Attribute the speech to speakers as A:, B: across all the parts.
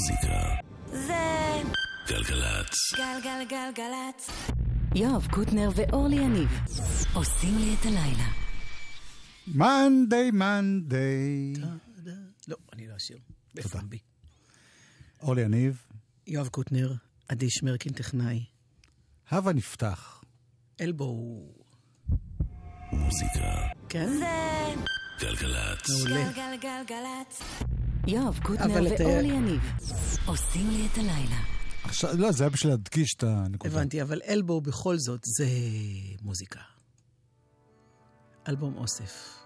A: המוזיקה.
B: זה...
A: גלגלצ.
B: גלגלגלגלצ.
C: יואב קוטנר ואורלי יניב עושים לי את הלילה.
D: מונדי, מונדי.
E: לא, אני לא אשיר. בפומבי.
D: אורלי יניב.
E: יואב קוטנר, עדי שמרקין טכנאי.
D: הווה נפתח.
E: אלבו.
A: מוזיקה.
E: כן?
B: זה...
A: גלגלצ.
E: מעולה.
B: גלגלגלגלצ.
C: יואב קוטנר ואורלי אה, יניב עושים לי את הלילה.
D: עכשיו, לא, זה היה בשביל להדגיש את הנקודה.
E: הבנתי, אבל אלבו בכל זאת זה מוזיקה. אלבום אוסף.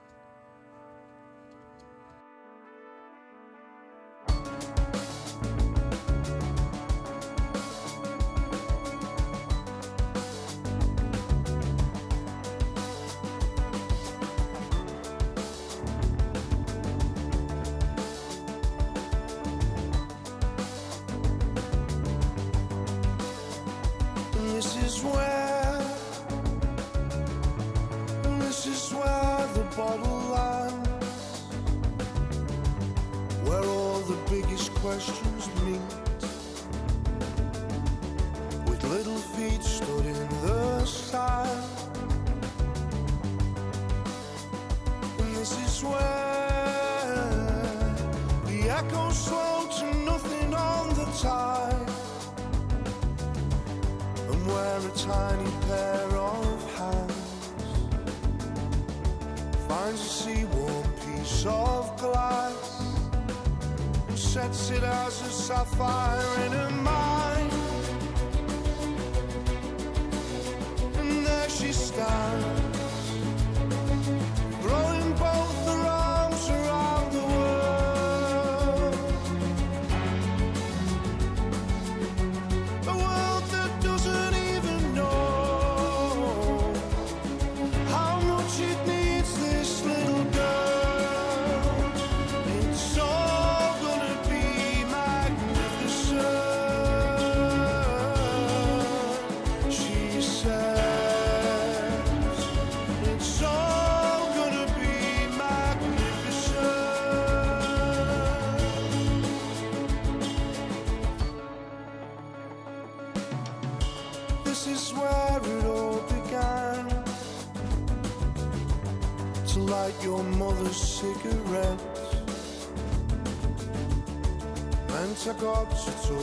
D: Số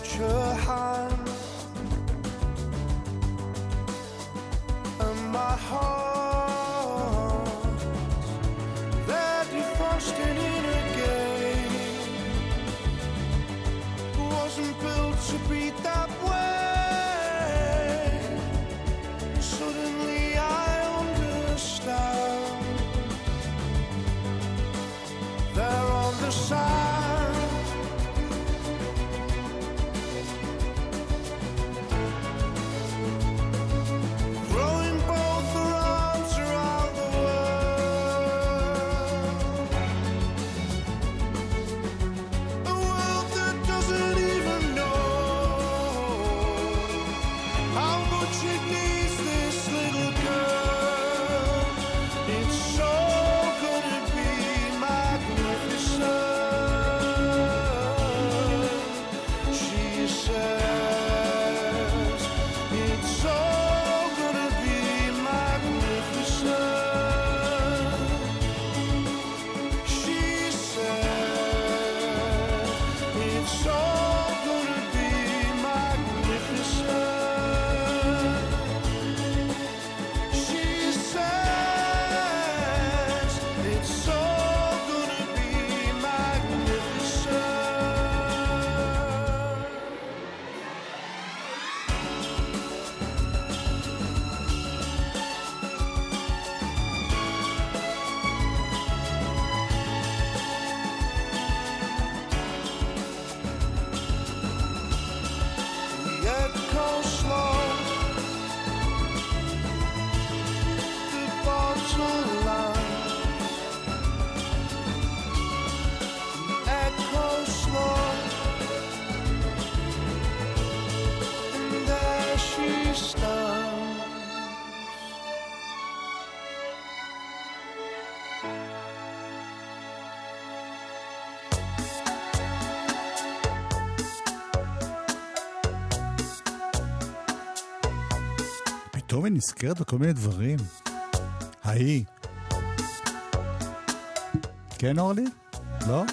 D: מיני נזכרת בכל מיני דברים. ההיא. כן, אורלי? לא?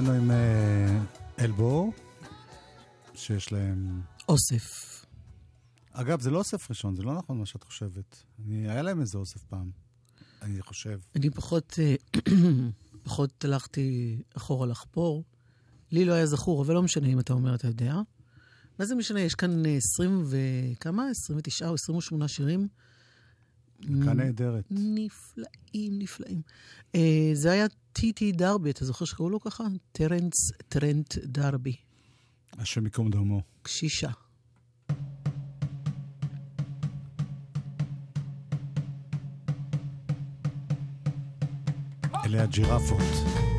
D: התחלנו עם אה, אלבור, שיש להם...
E: אוסף.
D: אגב, זה לא אוסף ראשון, זה לא נכון מה שאת חושבת. אני, היה להם איזה אוסף פעם, אני חושב.
E: אני פחות, אה, פחות הלכתי אחורה לחפור. לי לא היה זכור, אבל לא משנה אם אתה אומר, אתה יודע. מה זה משנה? יש כאן אה, 20 וכמה? 29 או 28 שירים
D: להקה נהדרת.
E: נפלאים, נפלאים. Uh, זה היה טיטי דרבי, אתה זוכר שקראו לו ככה? טרנס טרנט דרבי.
D: השם ייקום דמו.
E: קשישה.
F: אלה הג'ירפות.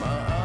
G: מראה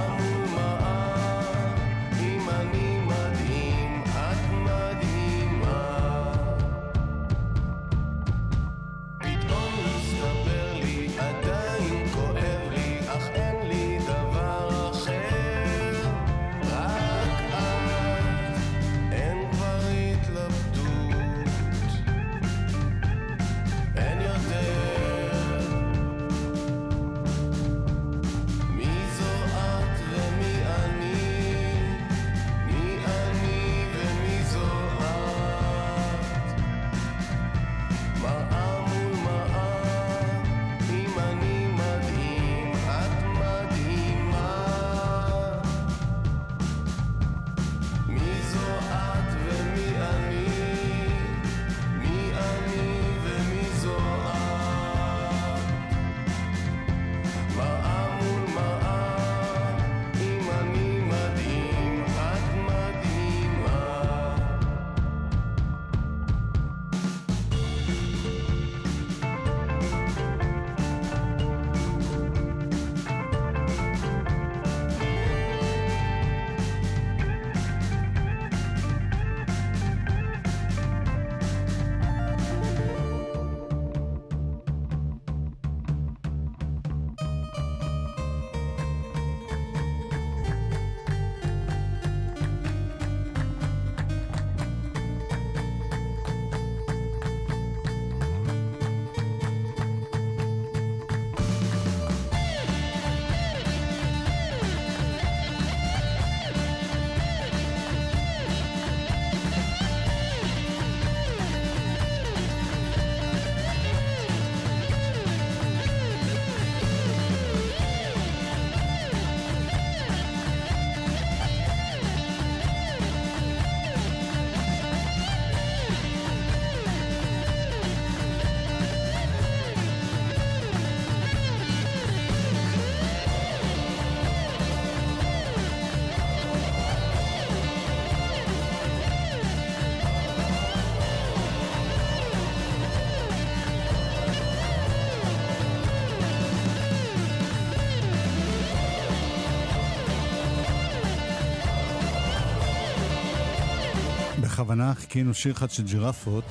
F: בכוונה חיכינו שיר אחד של ג'ירפות,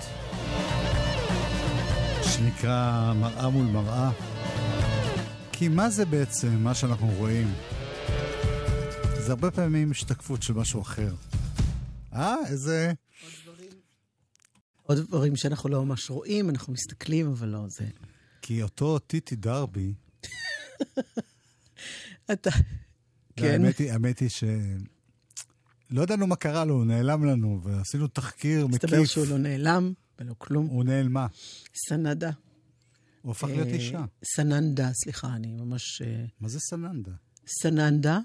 F: שנקרא מראה מול מראה. כי מה זה בעצם מה שאנחנו רואים? זה הרבה פעמים השתקפות של משהו אחר. אה, איזה...
A: עוד דברים שאנחנו לא ממש רואים, אנחנו מסתכלים, אבל לא זה.
F: כי אותו טיטי דרבי,
A: אתה... כן.
F: האמת היא, האמת היא ש... לא ידענו מה קרה לו, הוא נעלם לנו, ועשינו תחקיר
A: מסתבר
F: מקיף.
A: שהוא לא נעלם ולא כלום.
F: הוא נעלמה.
A: סנדה.
F: הוא הפך להיות
A: אה,
F: אישה.
A: סננדה, סליחה, אני ממש... אה,
F: מה זה סננדה?
A: סננדה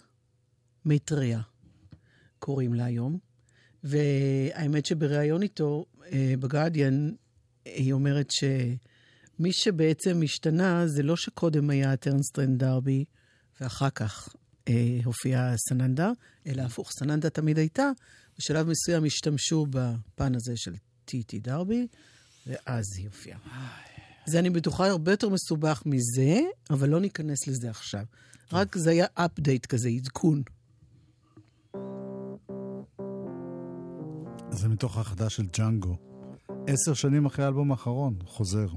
A: מאיטריה, קוראים לה היום. והאמת שבריאיון איתו, אה, בגרדיאן, היא אומרת שמי שבעצם השתנה זה לא שקודם היה טרנס טרנט ד'ארבי ואחר כך אה, הופיעה סננדה, אלא הפוך, סננדה תמיד הייתה. בשלב מסוים השתמשו בפן הזה של טי.טי דרבי, ואז היא הופיעה. זה, אני בטוחה, הרבה יותר מסובך מזה, אבל לא ניכנס לזה עכשיו. רק זה היה אפדייט כזה, עדכון.
F: זה מתוך ההחלטה של ג'אנגו. עשר שנים אחרי האלבום האחרון, חוזר.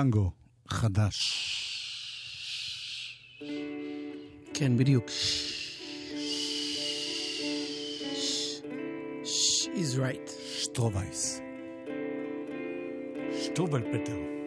F: דנגו חדש.
A: כן, בדיוק. is right.
F: שטרובייס.
H: שטרובלפטר.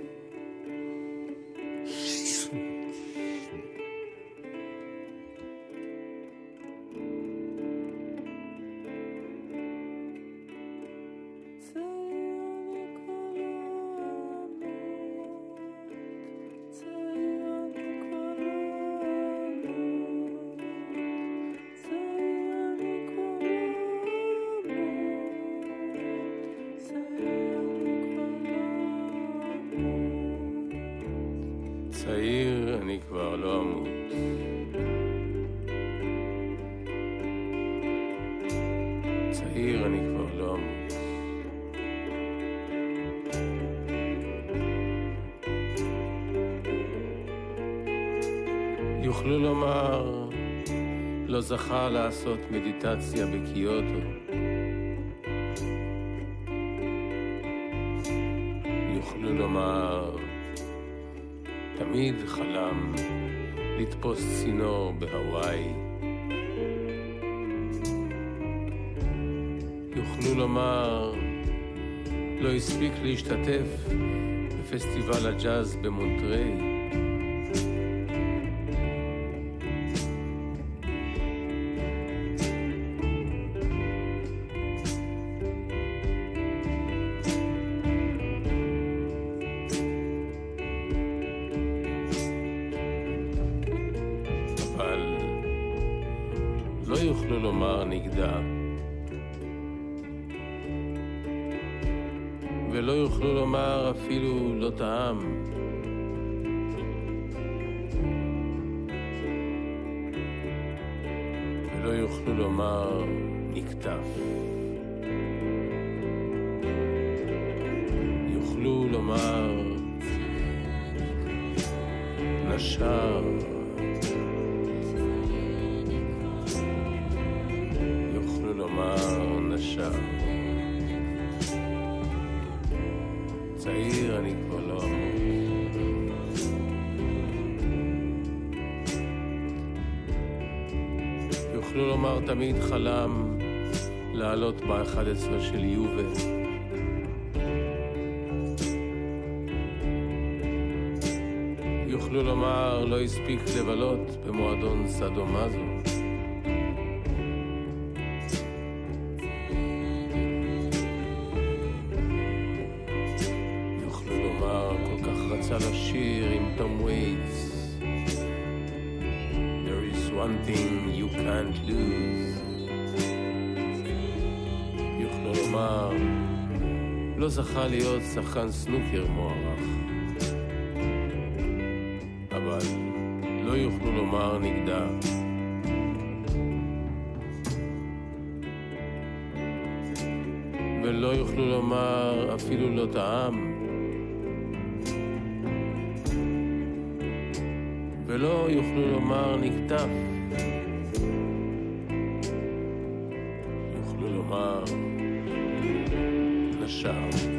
H: לעשות מדיטציה בקיוטו. יוכלו לומר, תמיד חלם לתפוס צינור בהוואי. יוכלו לומר, לא הספיק להשתתף בפסטיבל הג'אז במונטריי. זכה להיות שחקן סנוקר מוערך. אבל לא יוכלו לומר נגדה. ולא יוכלו לומר אפילו לא טעם. ולא יוכלו לומר נקטף. יוכלו לומר נשר.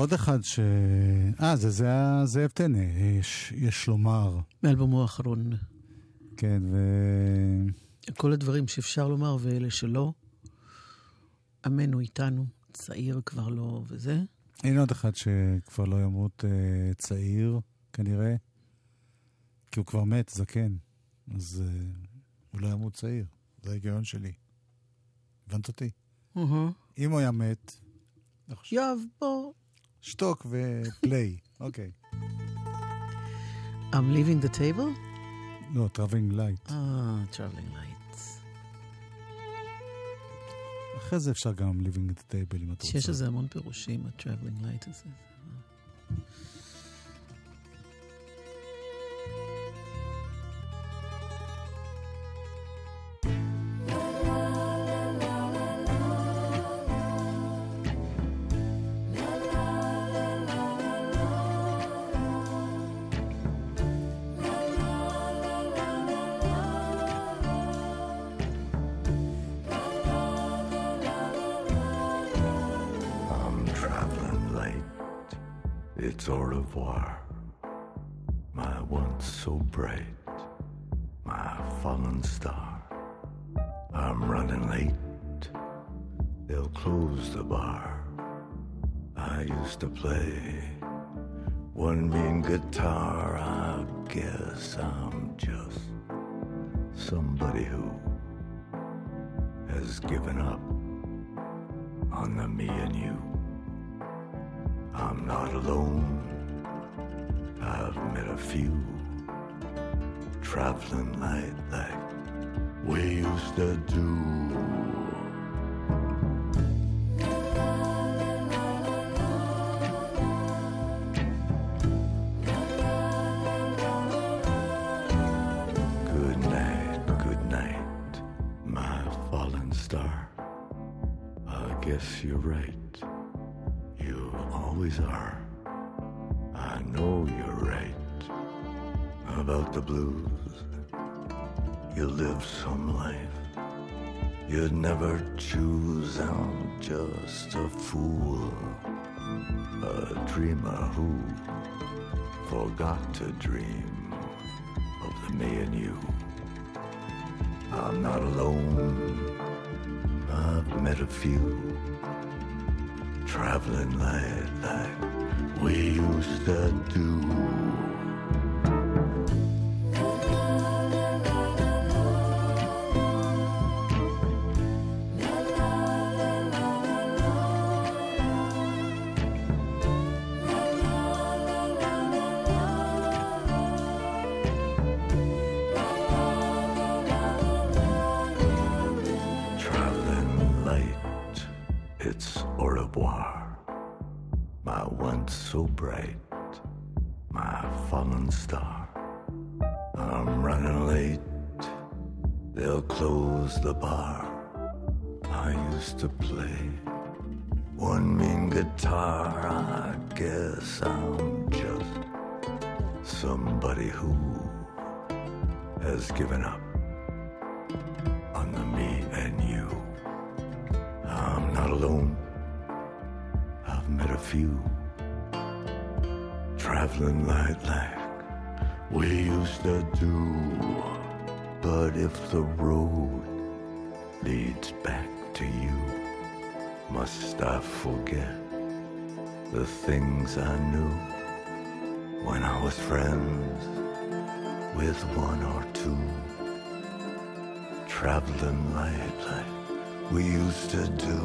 F: עוד אחד ש... אה, זה, זה זאב טנא, יש, יש לומר.
A: מאלבומו האחרון.
F: כן, ו...
A: כל הדברים שאפשר לומר ואלה שלא. עמנו איתנו, צעיר כבר לא וזה.
F: הנה עוד אחד שכבר לא ימות אה, צעיר, כנראה, כי הוא כבר מת, זקן. אז אה, הוא לא ימות צעיר, זה ההיגיון שלי. הבנת אותי? אם הוא היה מת.
A: יואב, בוא.
F: שתוק ו play, אוקיי.
A: I'm leaving the table?
F: לא, traveling light.
A: אה, traveling lights.
F: אחרי זה אפשר גם leaving the table אם אתה רוצה.
A: שיש לזה המון פירושים, ה-traveling light הזה.
I: On the me and you. I'm not alone. I've met a few traveling light like we used to do. Yes, you're right. You always are. I know you're right about the blues. You live some life you'd never choose. I'm just a fool, a dreamer who forgot to dream of the me and you. I'm not alone. I've met a few traveling light like we used to do. But if the road leads back to you, must I forget the things I knew when I was friends with one or two? traveling light like we used to do.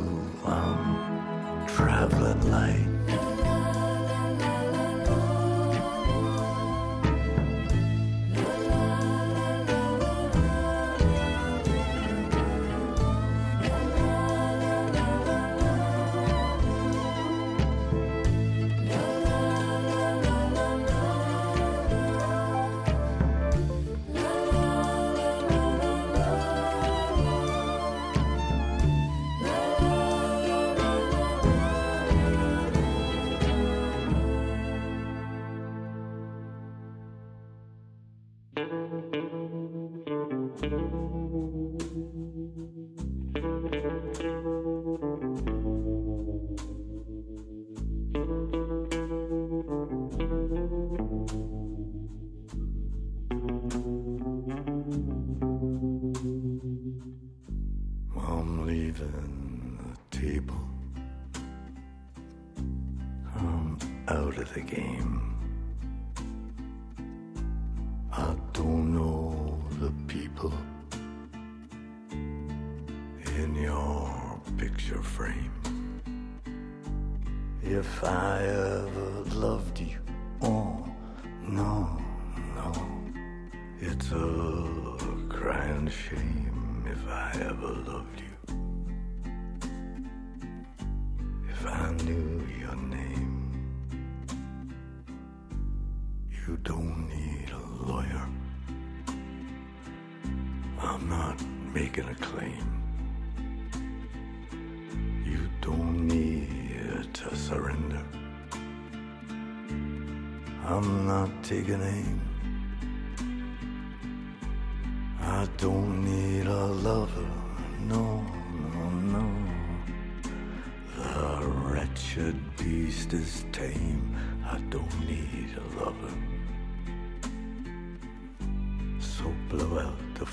I: I'm traveling light. I knew your name, you don't need a lawyer. I'm not making a claim. You don't need to surrender. I'm not taking aim.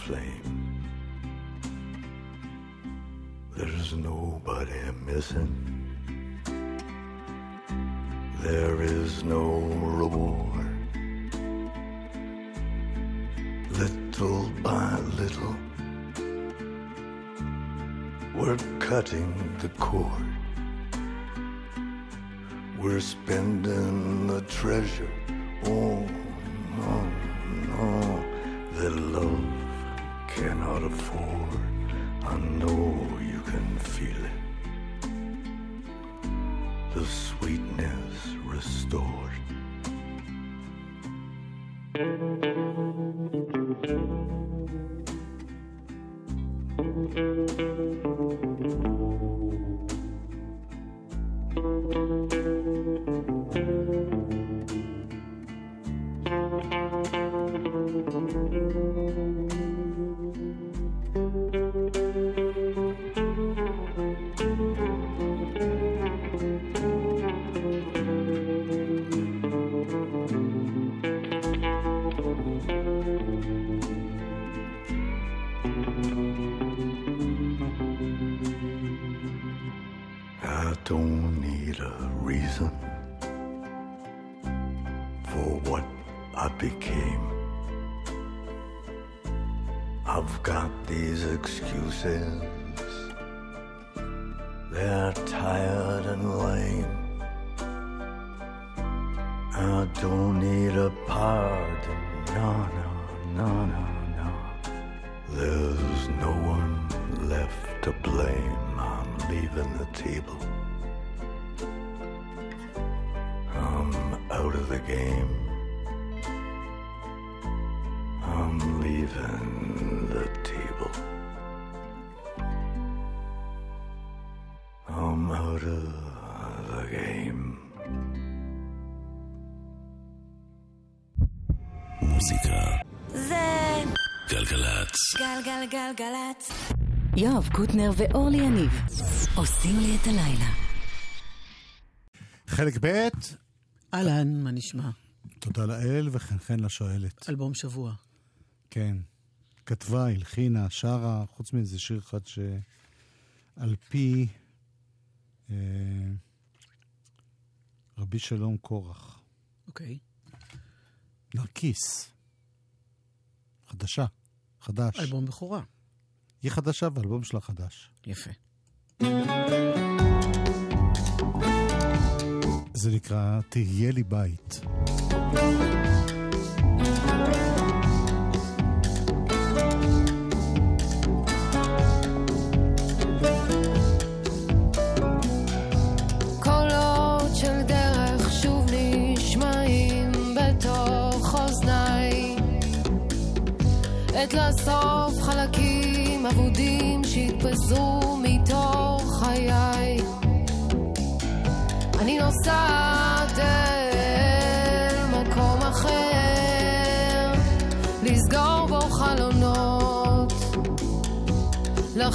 I: Flame. There's nobody missing. There is no reward. Little by little, we're cutting the cord. We're spending the treasure. Oh, afford. I know you can feel it. 谁？
B: גלגלגלגלצ.
C: יואב קוטנר ואורלי יניב עושים לי את הלילה.
F: חלק ב'
A: אהלן, מה נשמע?
F: תודה לאל וחן חן כן לשואלת.
A: אלבום שבוע.
F: כן. כתבה, הלחינה, שרה, חוץ מאיזה שיר אחד שעל פי אה, רבי שלום קורח.
A: אוקיי.
F: נרקיס. חדשה. חדש.
A: אלבום בכורה.
F: היא חדשה והאלבום שלה חדש.
A: יפה.
F: זה נקרא "תהיה לי בית".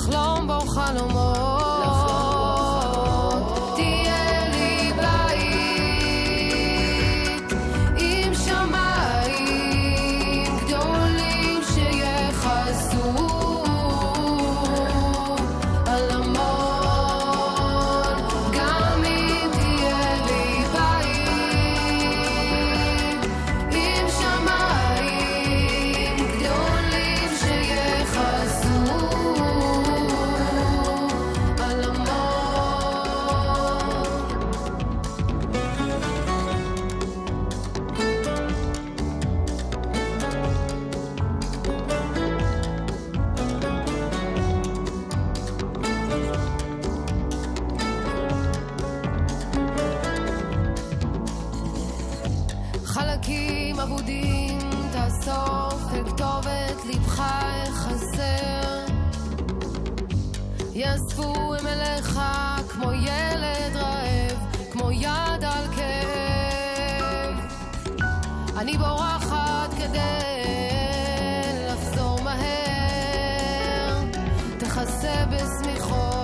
J: בחלום בו חלומות מכוסה בשמיכות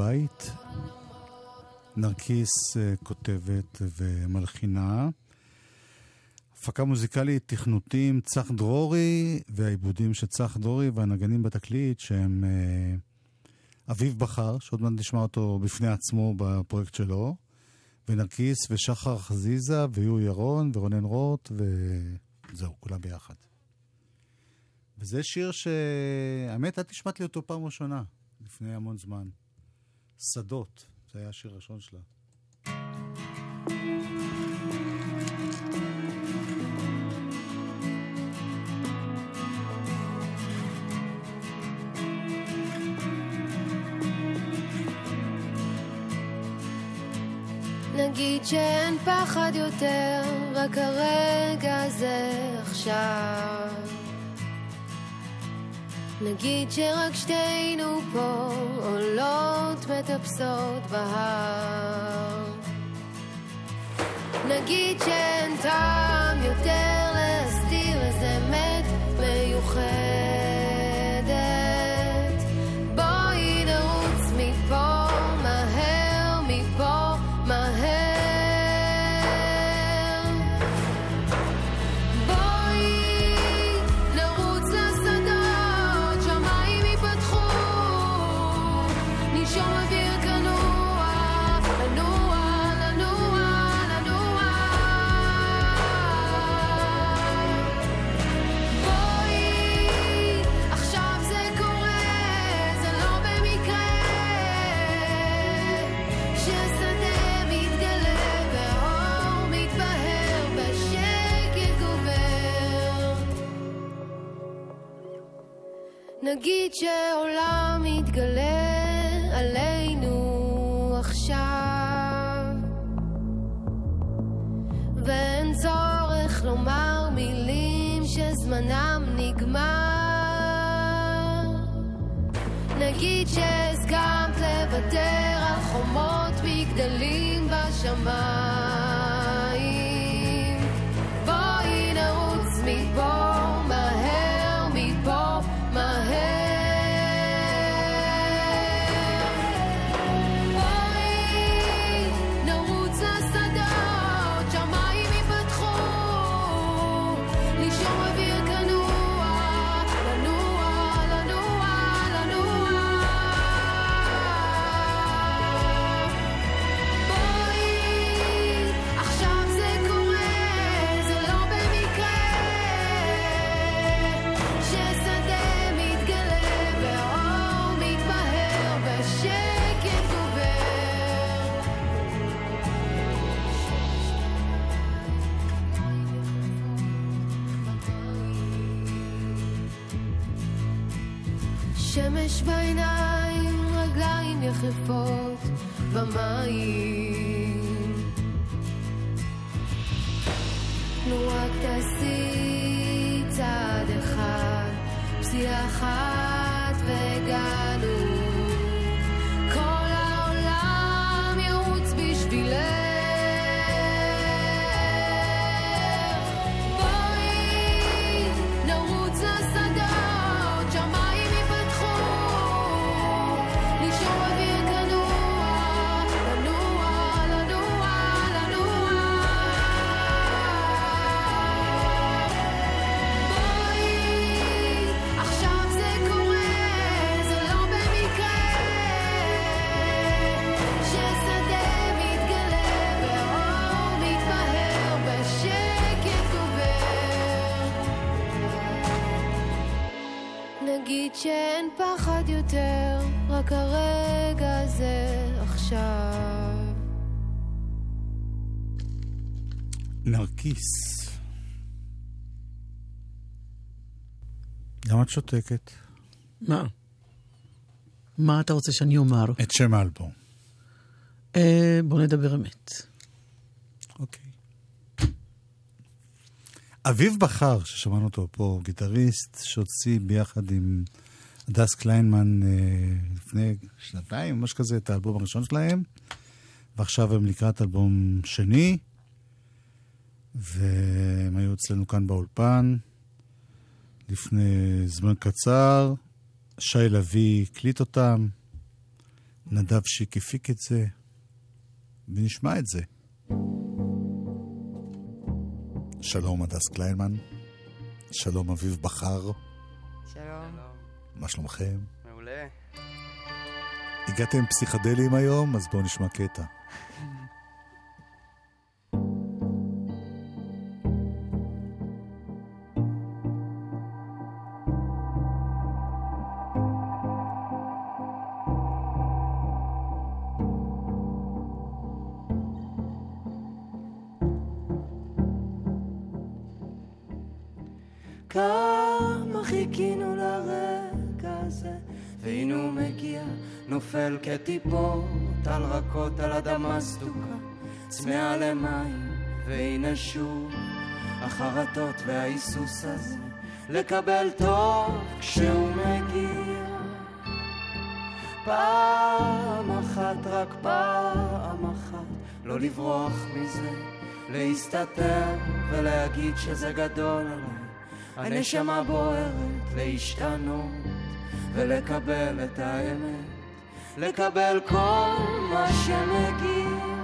J: בית.
F: נרקיס אה, כותבת ומלחינה. הפקה מוזיקלית, תכנותים, צח דרורי, והעיבודים של צח דרורי והנגנים בתקליט שהם... אה, אביב בחר, שעוד מעט נשמע אותו בפני עצמו בפרויקט שלו, ונרקיס ושחר חזיזה ויהו ירון ורונן רוט וזהו, כולם ביחד. וזה שיר שהאמת, את נשמעת לי אותו פעם ראשונה, לפני המון זמן. שדות, זה היה השיר הראשון שלה.
J: נגיד שאין פחד יותר, רק הרגע הזה עכשיו. נגיד שרק שתינו פה עולות מטפסות בהר. נגיד שאין טעם יותר נגיד שעולם מתגלה עלינו עכשיו, ואין צורך לומר מילים שזמנם נגמר. נגיד שהסכמת לוותר על חומות מגדלים בשמיים. פחד יותר, רק הרגע הזה עכשיו.
F: נרקיס. למה את שותקת?
A: מה? מה אתה רוצה שאני אומר?
F: את שם האלבום.
A: אה, בוא נדבר אמת.
F: אוקיי. אביב בכר, ששמענו אותו פה, גיטריסט, שהוציא ביחד עם הדס קליינמן אה, לפני שנתיים, ממש כזה, את האלבום הראשון שלהם, ועכשיו הם לקראת אלבום שני, והם היו אצלנו כאן באולפן לפני זמן קצר. שי לביא הקליט אותם, נדב שיק הפיק את זה. ונשמע את זה. שלום, הדס קליינמן. שלום, אביב בכר. מה שלומכם?
K: מעולה.
F: הגעתם פסיכדליים היום, אז בואו נשמע קטע.
K: נופל כטיפות על רכות על אדמה סדוקה, צמאה למים, והנה שוב החרטות וההיסוס הזה, לקבל טוב כשהוא מגיע. פעם אחת, רק פעם אחת, לא לברוח מזה, להסתתר ולהגיד שזה גדול עליי. הנשמה בוערת להשתנות ולקבל את האמת, לקבל כל מה שמגיע.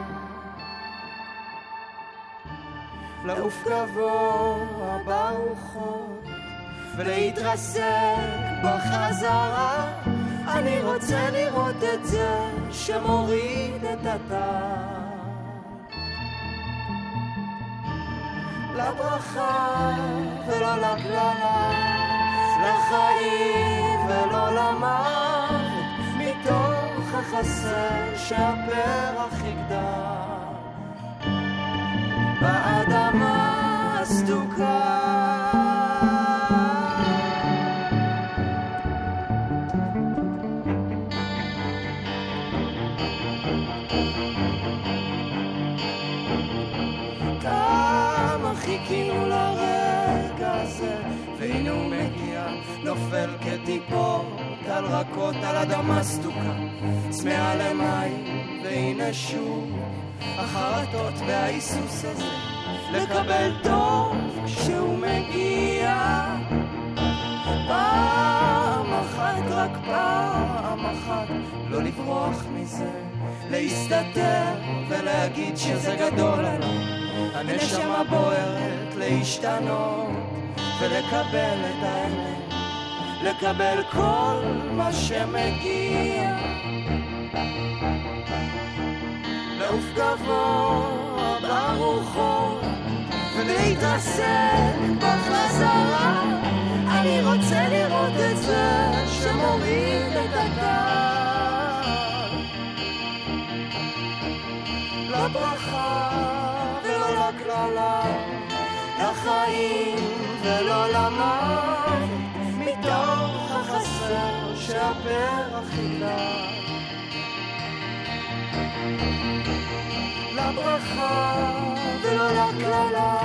K: לעוף גבוה ברוחות ולהתרסק בחזרה. אני רוצה לראות את זה שמוריד את הטעם. לברכה ולא לקללה, לחיים ולא למוות, מתוך החסר שהפרח יגדל. באדמה הסדוקה נופל כטיפות על רכות על אדמה סדוקה, צמאה למים, והנה שוב החרטות וההיסוס הזה, לקבל טוב כשהוא מגיע. פעם אחת, רק פעם אחת, לא לברוח מזה, להסתתר ולהגיד שזה גדול עליי. הנשמה בוערת להשתנות ולקבל את האמת, לקבל כל מה שמגיע. לעוף גבוה ברוחות ולהתרסק בחזרה. אני רוצה לראות את זה שמוריד את הגל. לברכה ולא לקללה, לחיים ולא למוות, יגדל. לברכה ולא לקללה,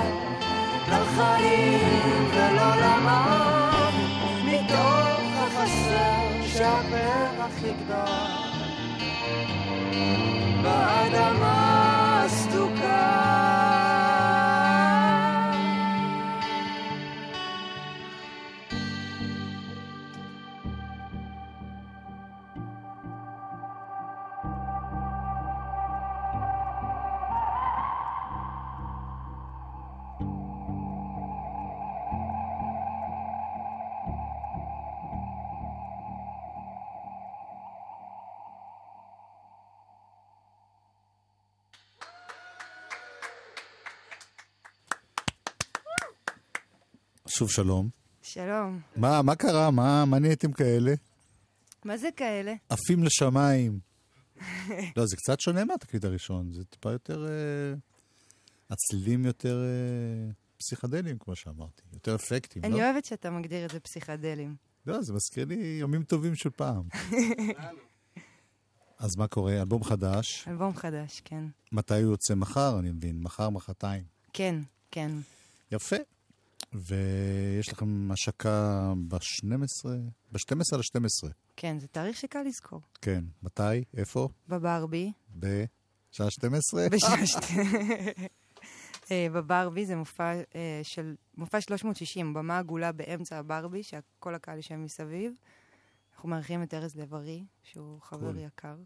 K: לחיים ולא למוות, מתוך החסר שהפרח יגדל. באדמה הסדוקה
F: שוב שלום.
K: שלום.
F: מה, מה קרה? מה, מה נהייתם כאלה?
K: מה זה כאלה?
F: עפים לשמיים. לא, זה קצת שונה מהתקליט הראשון, זה טיפה יותר... אה, הצלילים יותר אה, פסיכדליים, כמו שאמרתי. יותר אפקטים,
K: אני
F: לא?
K: אוהבת שאתה מגדיר את זה פסיכדלים.
F: לא, זה מזכיר לי ימים טובים של פעם. אז מה קורה? אלבום חדש.
K: אלבום חדש, כן. מתי
F: הוא יוצא מחר, אני מבין? מחר, מחרתיים.
K: כן, כן.
F: יפה. ויש לכם השקה ב-12? ב-12 ל-12.
K: כן, זה תאריך שקל לזכור.
F: כן. מתי? איפה?
K: בברבי.
F: בשעה 12?
K: בשעה שתי... אה, בברבי זה מופע אה, של... מופע 360, במה עגולה באמצע הברבי, שכל הקהל יושב מסביב. אנחנו מארחים את ארז לב-ארי, שהוא חבר
F: קול.
K: יקר.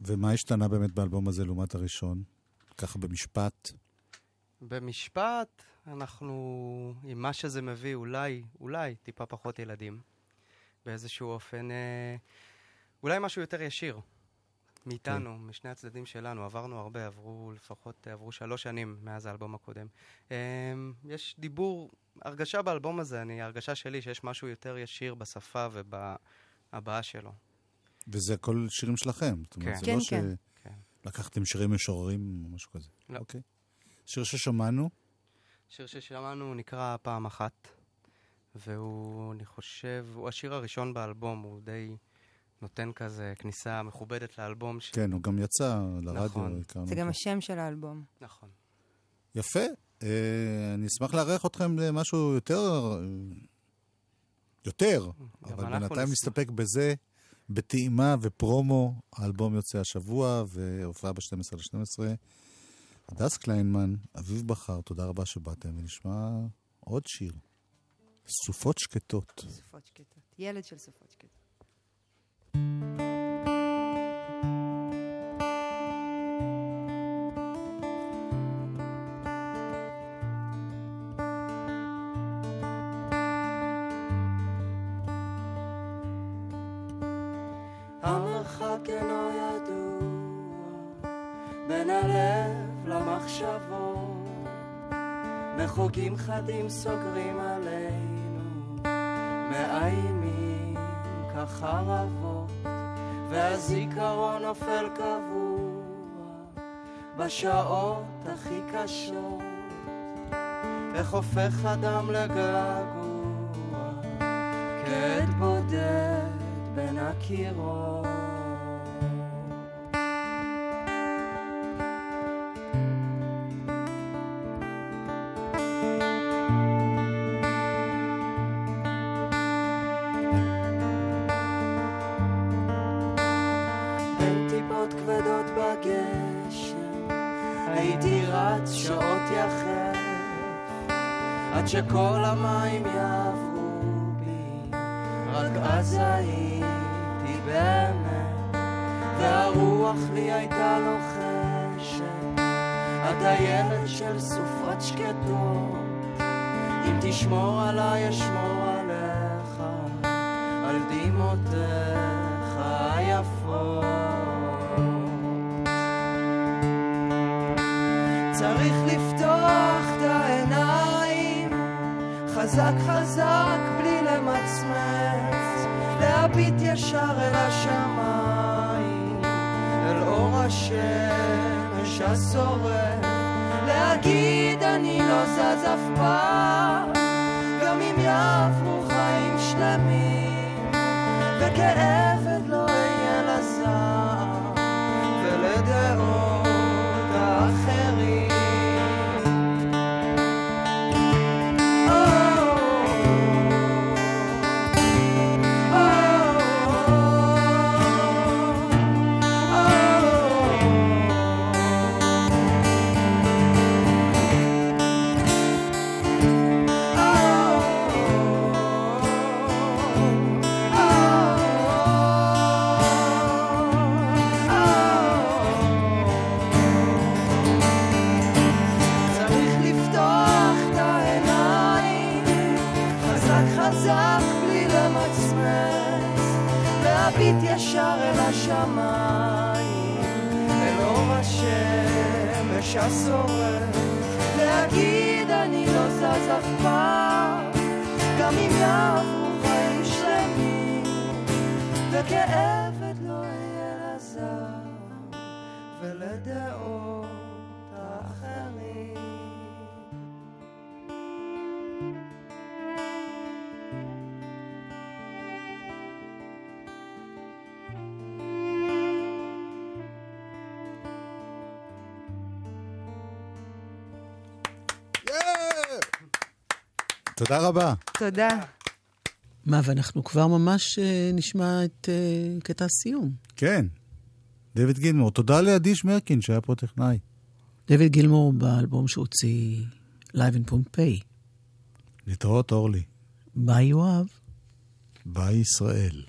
F: ומה השתנה באמת באלבום הזה לעומת הראשון? ככה במשפט.
L: במשפט, אנחנו, עם מה שזה מביא, אולי, אולי טיפה פחות ילדים. באיזשהו אופן, אה, אולי משהו יותר ישיר. מאיתנו, כן. משני הצדדים שלנו. עברנו הרבה, עברו לפחות, עברו שלוש שנים מאז האלבום הקודם. אה, יש דיבור, הרגשה באלבום הזה, אני, הרגשה שלי שיש משהו יותר ישיר בשפה ובהבעה שלו.
F: וזה הכל שירים שלכם. זאת אומרת,
L: כן.
F: זה
M: כן,
F: לא
M: כן.
F: שלקחתם שירים משוררים או משהו כזה.
L: לא.
F: אוקיי. שיר ששמענו,
L: שיר ששמענו נקרא פעם אחת, והוא, אני חושב, הוא השיר הראשון באלבום, הוא די נותן כזה כניסה מכובדת לאלבום. ש...
F: כן, הוא גם יצא לרדיו.
L: נכון.
M: זה גם. השם של האלבום.
L: נכון.
F: יפה. אה, אני אשמח לארח אתכם למשהו יותר... יותר, אבל בינתיים. נסתפק בזה, בטעימה ופרומו. האלבום יוצא השבוע, והופעה ב-12 ל-12. הדס קליינמן, אביב בכר, תודה רבה שבאתם, ונשמע עוד שיר. סופות שקטות.
M: סופות שקטות. ילד של סופות שקטות.
K: חדים סוגרים עלינו מאיימים כחרבות והזיכרון נופל קבוע בשעות הכי קשות איך הופך אדם לגעגוע כעד בודד בין הקירות אם תשמור עליי אשמור עליך על דמעותיך היפות. צריך לפתוח את העיניים חזק חזק בלי למצמץ להביט ישר אל השמיים אל אור השמש השורף להגיד אני לא זז אף פעם אם יעברו חיים שלמים וכעבד השמש השורף להגיד אני לא זז אף פעם. גם אם יעברו חיים שלמים וכעבד
F: תודה רבה.
M: תודה.
A: מה, ואנחנו כבר ממש אה, נשמע את אה, קטע הסיום.
F: כן. דויד גילמור. תודה לאדיש מרקין שהיה פה טכנאי.
A: דויד גילמור באלבום שהוציא Live in Pompeii.
F: להתראות, אורלי.
A: ביי יואב.
F: ביי ישראל.